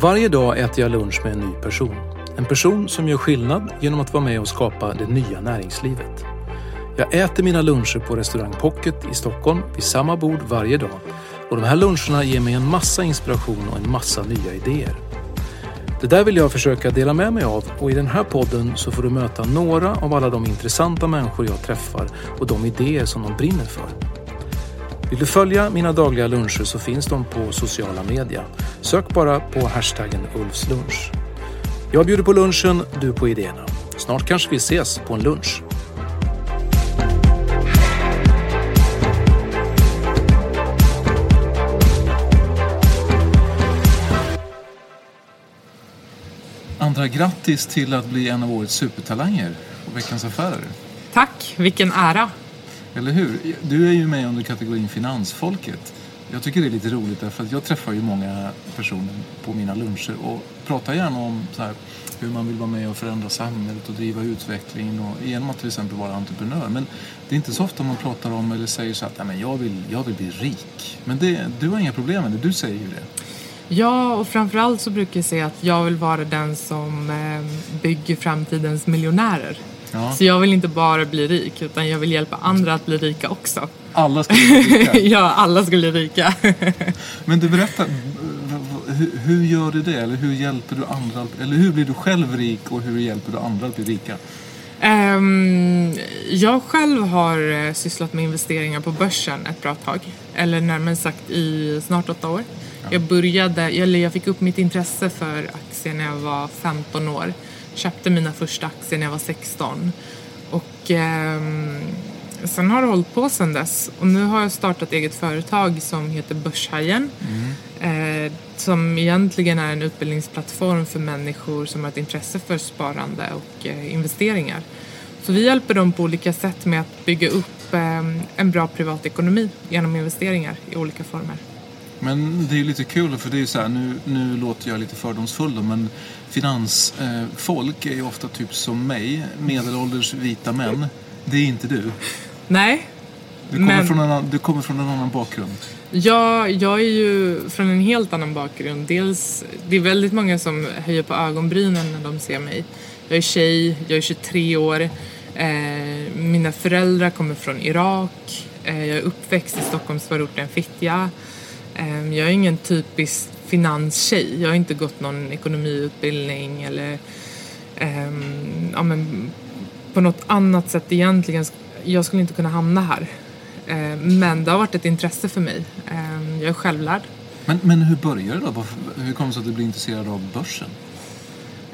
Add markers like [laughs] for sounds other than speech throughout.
Varje dag äter jag lunch med en ny person. En person som gör skillnad genom att vara med och skapa det nya näringslivet. Jag äter mina luncher på restaurang Pocket i Stockholm vid samma bord varje dag. Och de här luncherna ger mig en massa inspiration och en massa nya idéer. Det där vill jag försöka dela med mig av och i den här podden så får du möta några av alla de intressanta människor jag träffar och de idéer som de brinner för. Vill du följa mina dagliga luncher så finns de på sociala media. Sök bara på hashtaggen Ulfslunch. Jag bjuder på lunchen, du på idéerna. Snart kanske vi ses på en lunch. Andra, grattis till att bli en av årets supertalanger på Veckans Affärer. Tack, vilken ära. Eller hur? Du är ju med under kategorin finansfolket. Jag tycker det är lite roligt därför att jag träffar ju många personer på mina luncher och pratar gärna om så här, hur man vill vara med och förändra samhället och driva utvecklingen och genom att till exempel vara entreprenör. Men det är inte så ofta man pratar om eller säger så att Nej, men jag, vill, jag vill bli rik. Men det, du har inga problem med det, du säger ju det. Ja, och framförallt så brukar jag säga att jag vill vara den som eh, bygger framtidens miljonärer. Ja. Så jag vill inte bara bli rik, utan jag vill hjälpa andra att bli rika också. Alla ska bli rika. [laughs] ja, alla ska bli rika. [laughs] Men du berättar, hur, hur gör du det? Eller hur hjälper du andra? Eller hur blir du själv rik och hur hjälper du andra att bli rika? Ehm, jag själv har eh, sysslat med investeringar på börsen ett bra tag. Eller närmare sagt i snart åtta år. Jag började, eller jag fick upp mitt intresse för aktier när jag var 15 år. Köpte mina första aktier när jag var 16. Och ehm, sen har det hållit på sen dess. Och nu har jag startat eget företag som heter Börshajen. Eh, som egentligen är en utbildningsplattform för människor som har ett intresse för sparande och eh, investeringar. Så vi hjälper dem på olika sätt med att bygga upp eh, en bra privatekonomi genom investeringar i olika former. Men det är ju lite kul för det är så här, nu, nu låter jag lite fördomsfull då, men finansfolk är ju ofta typ som mig, medelålders vita män. Det är inte du. Nej, Du kommer, Men- från, en, annan- du kommer från en annan bakgrund. jag, jag är ju från en helt annan bakgrund. Dels, det är väldigt många som höjer på ögonbrynen när de ser mig. Jag är tjej, jag är 23 år. Eh, mina föräldrar kommer från Irak. Eh, jag är uppväxt i Stockholmsförorten Fittja. Eh, jag är ingen typisk finanstjej. Jag har inte gått någon ekonomiutbildning eller ehm, ja, men på något annat sätt egentligen. Jag skulle inte kunna hamna här. Eh, Men det har varit ett intresse för mig. Jag är självlärd. Men, men hur började det då? Hur kom det sig att du blev intresserad av börsen?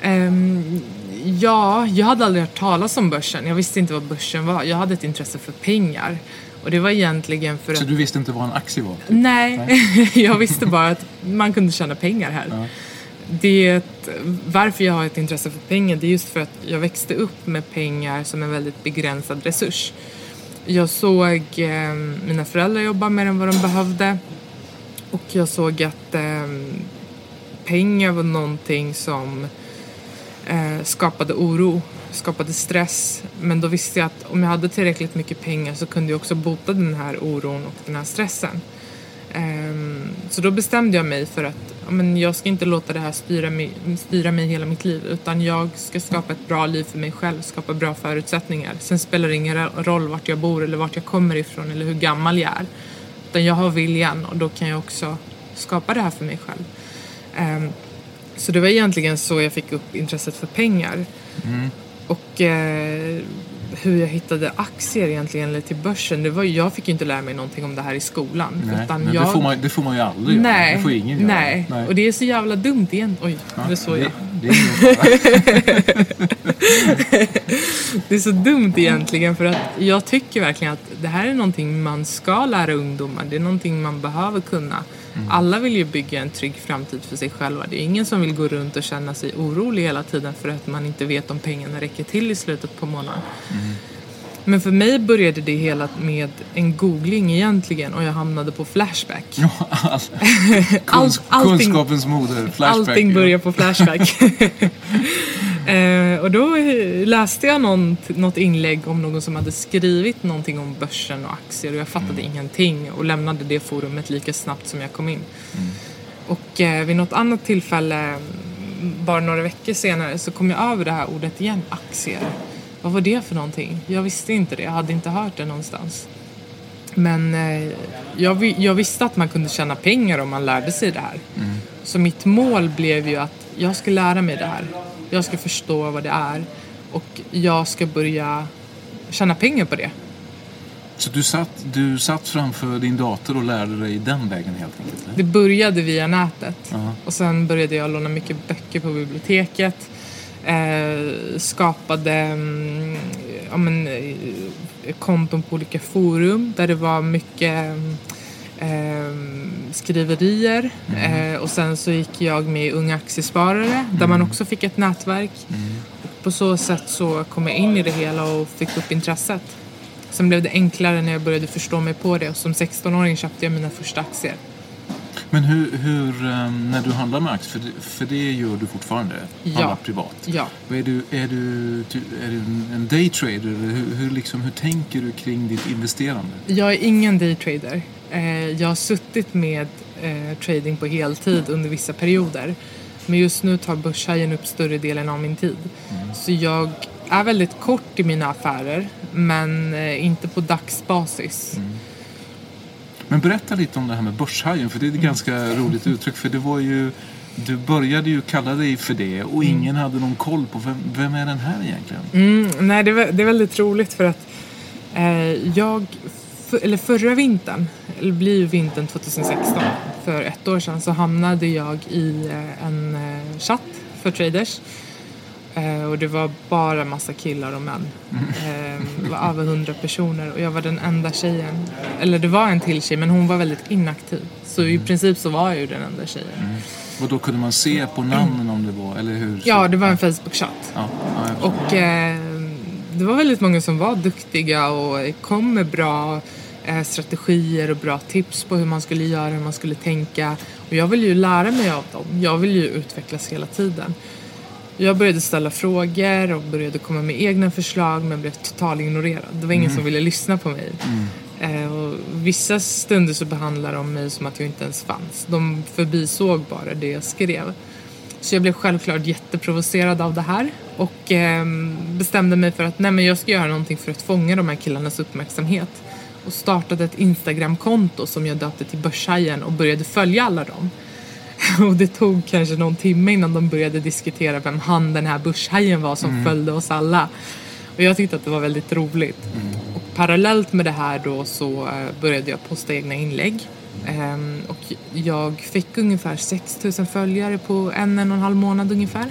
Ehm, Ja, jag hade aldrig hört talas om börsen. Jag visste inte vad börsen var. Jag hade ett intresse för pengar. Och det var egentligen för Så att... du visste inte vad en aktie var? Nej, [laughs] jag visste bara att man kunde tjäna pengar här. Det, varför jag har ett intresse för pengar det är just för att jag växte upp med pengar som en väldigt begränsad resurs. Jag såg eh, mina föräldrar jobba mer än vad de behövde. Och jag såg att eh, pengar var någonting som eh, skapade oro, skapade stress. Men då visste jag att om jag hade tillräckligt mycket pengar så kunde jag också bota den här oron och den här stressen. Ehm, så då bestämde jag mig för att men jag ska inte låta det här styra mig, styra mig hela mitt liv utan jag ska skapa ett bra liv för mig själv, skapa bra förutsättningar. Sen spelar det ingen roll vart jag bor eller vart jag kommer ifrån eller hur gammal jag är. Utan jag har viljan och då kan jag också skapa det här för mig själv. Ehm, så det var egentligen så jag fick upp intresset för pengar. Mm. Och eh, hur jag hittade aktier egentligen eller till börsen. Det var, jag fick ju inte lära mig någonting om det här i skolan. Nej, utan jag, det, får man, det får man ju aldrig nej, göra. Det får ingen göra. nej. och det är så jävla dumt igen. Oj, Ja, det såg jag. Det. [laughs] Det är så dumt egentligen för att jag tycker verkligen att det här är någonting man ska lära ungdomar. Det är någonting man behöver kunna. Alla vill ju bygga en trygg framtid för sig själva. Det är ingen som vill gå runt och känna sig orolig hela tiden för att man inte vet om pengarna räcker till i slutet på månaden. Men för mig började det hela med en googling egentligen och jag hamnade på Flashback. Ja, [laughs] all, kunsk, Allt- allting- kunskapens moder, Flashback. Allting ja. börjar på Flashback. [laughs] [laughs] eh, och då eh, läste jag någon, något inlägg om någon som hade skrivit någonting om börsen och aktier och jag fattade ingenting och lämnade det forumet lika snabbt som jag kom in. Och eh, vid något annat tillfälle, mm, bara några veckor senare, så kom jag över det här ordet igen, aktier. Vad var det för någonting? Jag visste inte det, jag hade inte hört det någonstans. Men eh, jag, jag visste att man kunde tjäna pengar om man lärde sig det här. Så mitt mål blev ju att jag ska lära mig det här. Jag ska förstå vad det är. Och jag ska börja tjäna pengar på det. Så du satt, du satt framför din dator och lärde dig den vägen helt enkelt? eller? Det började via nätet. Ja. Och sen började jag låna mycket böcker på biblioteket. Eh, skapade mm, ja, men, eh, konton på olika forum där det var mycket eh, skriverier. Eh, och sen så gick jag med i Unga Aktiesparare där man också fick ett nätverk. Och på så sätt så kom jag in i det hela och fick upp intresset. Sen blev det enklare när jag började förstå mig på det och som 16-åring köpte jag mina första aktier. Men hur, hur ehm, när du handlar med aktier, för det, för det gör du fortfarande, Ja. handlar privat. Ja. Är du, är du, är du en- daytrader? Hur, hur, liksom, hur tänker du kring ditt investerande? Jag är ingen daytrader. Eh, jag har suttit med eh, trading på heltid under vissa perioder. Men just nu tar börshajen upp större delen av min tid. Så jag är väldigt kort i mina affärer men eh, inte på dagsbasis. Men berätta lite om det här med börshajen, för det är Mm. ett ganska roligt uttryck. För det var ju, du började ju kalla dig för det och Mm. ingen hade någon koll på vem, vem är den här egentligen? Mm, nej, det är, det är väldigt roligt för att eh, jag, för, eller förra vintern, eller blir vintern 2016, för ett år sedan så hamnade jag i eh, en eh, chatt för traders. Eh, och det var bara massa killar och män. Det var över hundra personer och jag var den enda tjejen. Eller det var en till tjej men hon var väldigt inaktiv. Så i princip så var jag ju den enda tjejen. Och då kunde man se på namnen om det var, eller hur? Ja, det var en Facebook-chatt. Ja, ja. Och eh, det var väldigt många som var duktiga och kom med bra strategier och bra tips på hur man skulle göra, hur man skulle tänka. Och jag vill ju lära mig av dem. Jag vill ju utvecklas hela tiden. Jag började ställa frågor och började komma med egna förslag men blev totalt ignorerad. Det var ingen som ville lyssna på mig. Eh, och vissa stunder så behandlade de mig som att jag inte ens fanns. De förbisåg bara det jag skrev. Så jag blev självklart jätteprovocerad av det här och eh, bestämde mig för att nej, men jag ska göra någonting för att fånga de här killarnas uppmärksamhet. Och startade ett Instagramkonto som jag döpte till Börshajen och började följa alla dem. [laughs] Och det tog kanske någon timme innan de började diskutera vem han den här börshajen var som följde oss alla. Och jag tyckte att det var väldigt roligt. Och parallellt med det här då så eh, började jag posta egna inlägg. Ehm, och jag fick ungefär 6000 följare på en, en och en halv månad ungefär.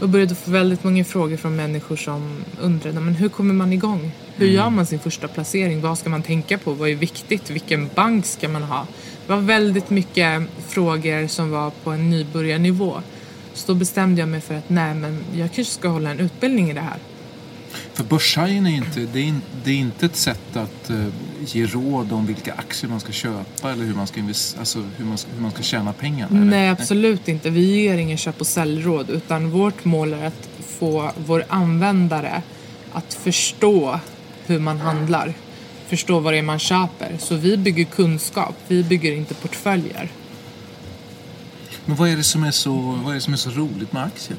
Och började få väldigt många frågor från människor som undrade men hur kommer man igång? Hur gör man sin första placering? Vad ska man tänka på? Vad är viktigt? Vilken bank ska man ha? Det var väldigt mycket frågor som var på en nybörjarnivå. Så då bestämde jag mig för att nej men jag kanske ska hålla en utbildning i det här. För börshajen är inte, det är, in, det är inte ett sätt att eh, ge råd om vilka aktier man ska köpa eller hur man ska, invest, alltså, hur man hur man ska tjäna pengarna. eller? Nej, absolut inte. Vi ger ingen köp och säljråd utan vårt mål är att få vår användare att förstå hur man handlar. förstå vad det är man köper. Så vi bygger kunskap, vi bygger inte portföljer. Men vad är det som är så, vad är det som är så roligt med aktier?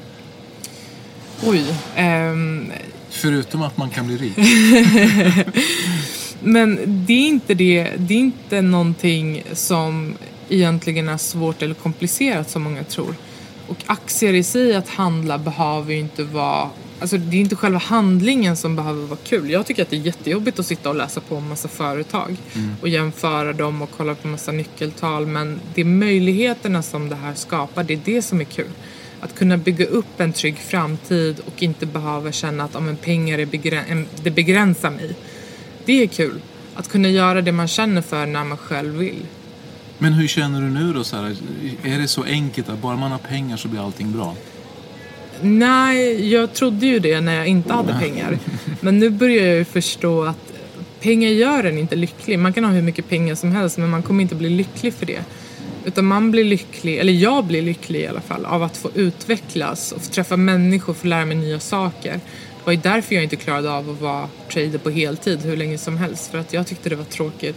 Oj. ehm, Förutom att man kan bli rik. [laughs] Men det är inte det, det är inte någonting som egentligen är svårt eller komplicerat som många tror. Och aktier i sig att handla behöver ju inte vara Alltså det är inte själva handlingen som behöver vara kul. Jag tycker att det är jättejobbigt att sitta och läsa på en massa företag och jämföra dem och kolla på en massa nyckeltal. Men det är möjligheterna som det här skapar, det är det som är kul. Att kunna bygga upp en trygg framtid och inte behöva känna att men pengar är begräns- det begränsar mig. Det är kul. Att kunna göra det man känner för när man själv vill. Men hur känner du nu då? Här, är det så enkelt att bara man har pengar så blir allting bra? Nej, jag trodde ju det när jag inte hade pengar. Men nu börjar jag ju förstå att pengar gör en inte lycklig. Man kan ha hur mycket pengar som helst men man kommer inte bli lycklig för det. Utan man blir lycklig, eller jag blir lycklig i alla fall, av att få utvecklas och få träffa människor och få lära mig nya saker. Det var ju därför jag inte klarade av att vara trader på heltid hur länge som helst. För att jag tyckte det var tråkigt.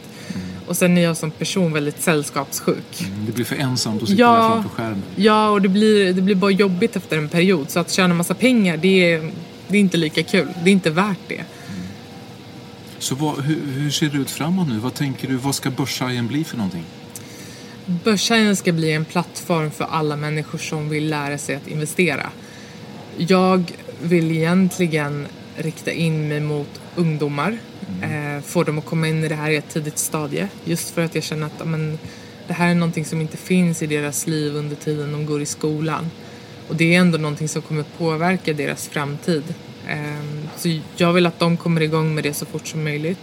Och sen är jag som person väldigt sällskapssjuk. Det blir för ensamt att sitta Ja. där framför skärmen. Ja, och det blir, det blir bara jobbigt efter en period. Så att tjäna massa pengar, det är, det är inte lika kul. Det är inte värt det. Så vad, hur, hur ser det ut framåt nu? Vad tänker du? Vad ska börshajen bli för någonting? Börshajen ska bli en plattform för alla människor som vill lära sig att investera. Jag vill egentligen rikta in mig mot ungdomar. Eh, få dem att komma in i det här i ett tidigt stadie. Just för att jag känner att ja, men, det här är någonting som inte finns i deras liv under tiden de går i skolan. Och det är ändå någonting som kommer påverka deras framtid. Ehm, så jag vill att de kommer igång med det så fort som möjligt.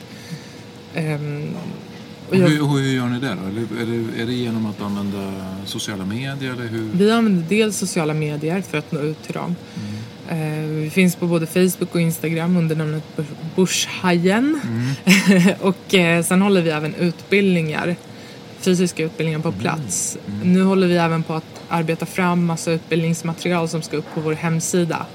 Och jag- Hur, hur gör ni det då? Är, det, är det genom att använda sociala medier? Eller hur? Vi använder dels sociala medier för att nå ut till dem. Eh, Vi finns på både Facebook och Instagram under namnet Börs- Börshajen. [laughs] och eh, sen håller vi även utbildningar, fysiska utbildningar på plats. Nu håller vi även på att arbeta fram massa utbildningsmaterial som ska upp på vår hemsida.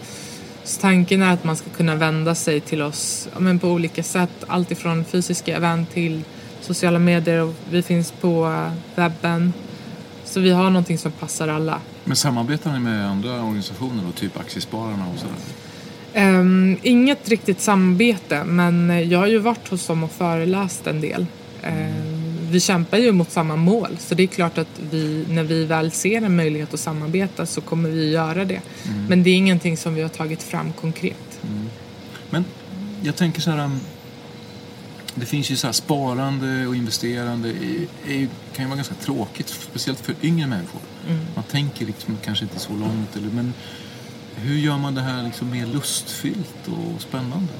Så tanken är att man ska kunna vända sig till oss men på olika sätt. Allt ifrån fysiska event till sociala medier. Och vi finns på eh, webben. Så vi har någonting som passar alla. Men samarbetar ni med andra organisationer då? Typ Aktiespararna och sådär? Ehm, inget riktigt samarbete, men eh, jag har ju varit hos dem och föreläst en del. Ehm, vi kämpar ju mot samma mål, så det är klart att vi, när vi väl ser en möjlighet att samarbeta så kommer vi göra det. Men det är ingenting som vi har tagit fram konkret. Men jag tänker så här... Det finns ju så här sparande och investerande i, är, kan ju vara ganska tråkigt, speciellt för yngre människor. Man tänker liksom kanske inte så långt. Eller, men hur gör man det här liksom mer lustfyllt och spännande?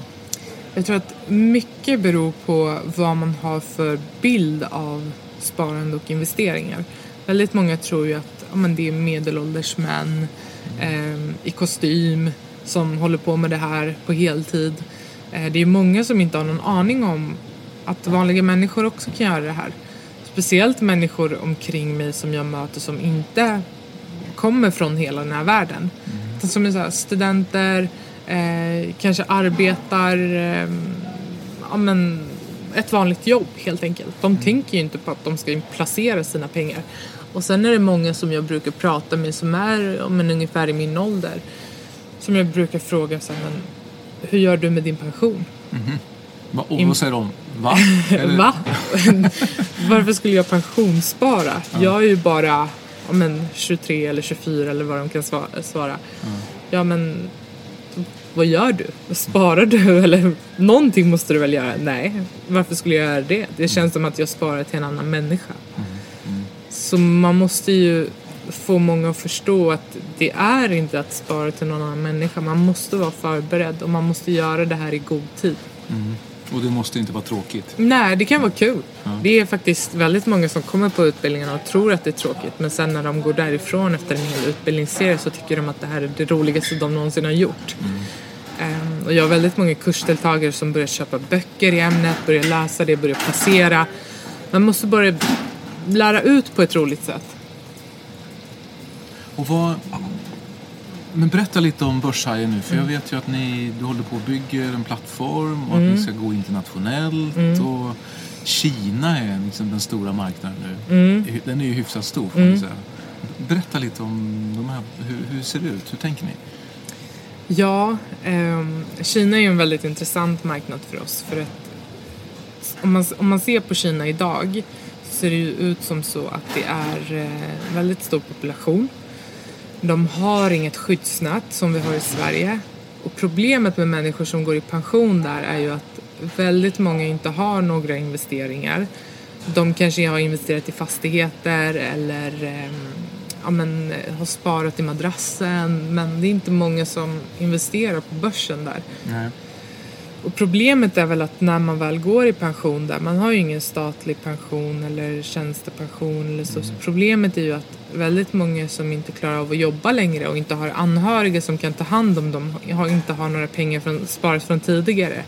Jag tror att mycket beror på vad man har för bild av sparande och investeringar. Väldigt många tror ju att ja, men det är medelålders män ehm, i kostym som håller på med det här på heltid. Eh, det är många som inte har någon aning om att vanliga människor också kan göra det här. Speciellt människor omkring mig som jag möter som inte kommer från hela den här världen. Utan Som är så här, studenter, eh, kanske arbetar, eh, ja, men ett vanligt jobb helt enkelt. De tänker ju inte på att de ska placera sina pengar. Och sen är det många som jag brukar prata med som är men ungefär i min ålder. Som jag brukar fråga så här, men hur gör du med din pension? Va, och vad säger de? Va? [laughs] Va? [laughs] Varför skulle jag pensionsspara? Jag är ju bara ja, men 23 eller 24 eller vad de kan sva- svara. Ja men vad gör du? Sparar du? [laughs] Eller någonting måste du väl göra? Nej, varför skulle jag göra det? Det känns som att jag sparar till en annan människa. Så man måste ju få många att förstå att det är inte att spara till någon annan människa. Man måste vara förberedd och man måste göra det här i god tid. Och det måste inte vara tråkigt. Nej, det kan vara kul. Det är faktiskt väldigt många som kommer på utbildningarna och tror att det är tråkigt. Men sen när de går därifrån efter en hel utbildningsserie så tycker de att det här är det roligaste de någonsin har gjort. Ehm, och jag har väldigt många kursdeltagare som börjar köpa böcker i ämnet, börjar läsa det, börjar placera. Man måste börja lära ut på ett roligt sätt. Och vad, Men berätta lite om Börshajen nu, för jag vet ju att ni du håller på och bygger en plattform och att ni ska gå internationellt. Och Kina är liksom den stora marknaden nu. Den är ju hyfsat stor får man säga. Berätta lite om de här, hur, hur ser det ut? Hur tänker ni? Ja, ehm, Kina är ju en väldigt intressant marknad för oss. För att om man, om man ser på Kina idag ser det ju ut som så att det är eh, väldigt stor population. De har inget skyddsnät som vi har i Sverige. Och problemet med människor som går i pension där är ju att väldigt många inte har några investeringar. De kanske har investerat i fastigheter eller ehm, ja, men, har sparat i madrassen. Men det är inte många som investerar på börsen där. Nej. Och problemet är väl att när man väl går i pension där, man har ju ingen statlig pension eller tjänstepension eller så. så problemet är ju att väldigt många som inte klarar av att jobba längre och inte har anhöriga som kan ta hand om dem, har, inte har några pengar från, sparat från tidigare,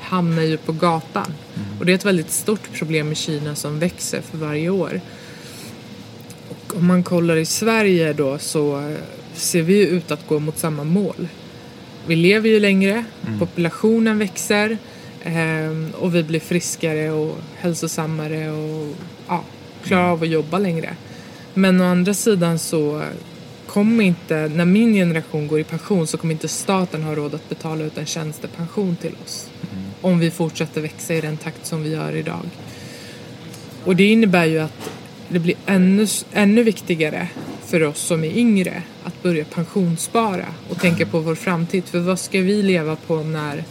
hamnar ju på gatan. Och det är ett väldigt stort problem i Kina som växer för varje år. Och om man kollar i Sverige då så ser vi ut att gå mot samma mål. Vi lever ju längre, populationen växer ehm, och vi blir friskare och hälsosammare och ja, klarar av att jobba längre. Men å andra sidan så kommer inte, när min generation går i pension så kommer inte staten ha råd att betala ut en tjänstepension till oss. Om vi fortsätter växa i den takt som vi gör idag. Och det innebär ju att det blir ännu, ännu viktigare för oss som är yngre att börja pensionsspara och tänka på vår framtid. För vad ska vi leva på när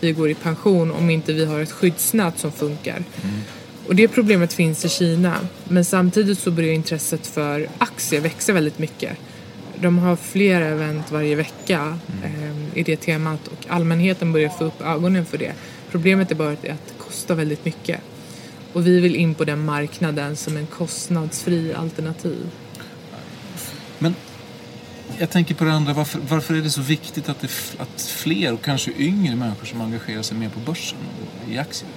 vi går i pension om inte vi har ett skyddsnät som funkar? Och det problemet finns i Kina. Men samtidigt så börjar intresset för aktier växa väldigt mycket. De har flera event varje vecka eh, i det temat och allmänheten börjar få upp ögonen för det. Problemet är bara att det kostar väldigt mycket. Och vi vill in på den marknaden som en kostnadsfri alternativ. Men jag tänker på det andra, varför, varför är det så viktigt att, det, att fler och kanske yngre människor som engagerar sig mer på börsen och i aktier?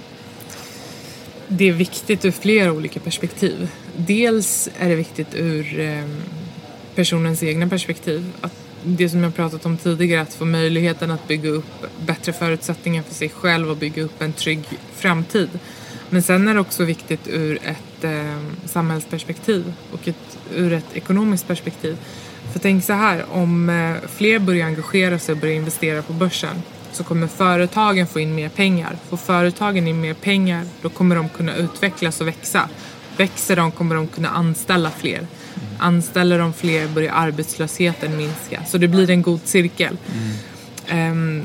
Det är viktigt ur flera olika perspektiv. Dels är det viktigt ur eh, personens egna perspektiv. Att det som jag pratat om tidigare, att få möjligheten att bygga upp bättre förutsättningar för sig själv och bygga upp en trygg framtid. Men sen är det också viktigt ur ett eh, samhällsperspektiv och ett, ur ett ekonomiskt perspektiv. För tänk så här, om eh, fler börjar engagera sig och börjar investera på börsen så kommer företagen få in mer pengar. Får företagen in mer pengar då kommer de kunna utvecklas och växa. Växer de kommer de kunna anställa fler. Anställer de fler börjar arbetslösheten minska. Så det blir en god cirkel. Ehm,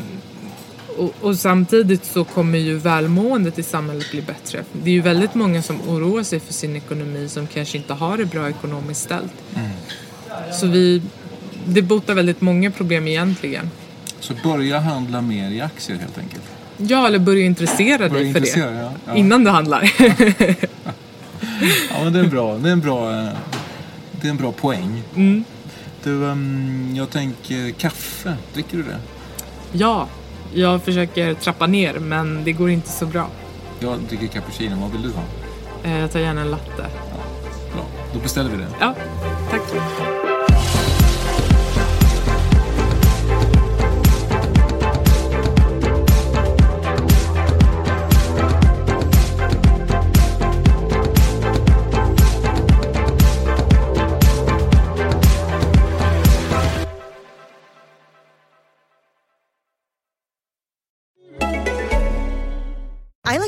och, och samtidigt så kommer ju välmåendet i samhället bli bättre. Det är ju väldigt många som oroar sig för sin ekonomi som kanske inte har det bra ekonomiskt ställt. Så vi, det botar väldigt många problem egentligen. Så börja handla mer i aktier helt enkelt. Ja, eller börja intressera Börja dig för intressera, det. ja. Ja. Innan du handlar. Ja, men det är en bra, det är en bra, det är en bra poäng. Mm. Du, ehm, jag tänker kaffe, dricker du det? ja, jag försöker trappa ner men det går inte så bra. Jag dricker cappuccino, vad vill du ha? Eh, Jag tar gärna en latte. Bra, då beställer vi det. Ja, tack.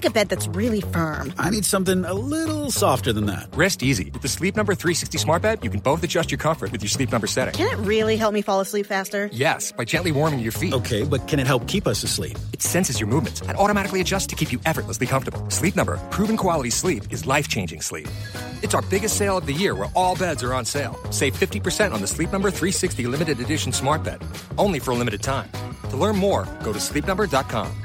A bed that's really firm. I need something a little softer than that. Rest easy. With the Sleep Number 360 smart bed, you can both adjust your comfort with your Sleep Number setting. Can it really help me fall asleep faster? Yes, by gently warming your feet. Okay, but can it help keep us asleep? It senses your movements and automatically adjusts to keep you effortlessly comfortable. Sleep Number, proven quality sleep is life-changing sleep. It's our biggest sale of the year where all beds are on sale. Save 50% on the Sleep Number 360 limited edition smart bed. Only for a limited time. To learn more, go to sleepnumber.com.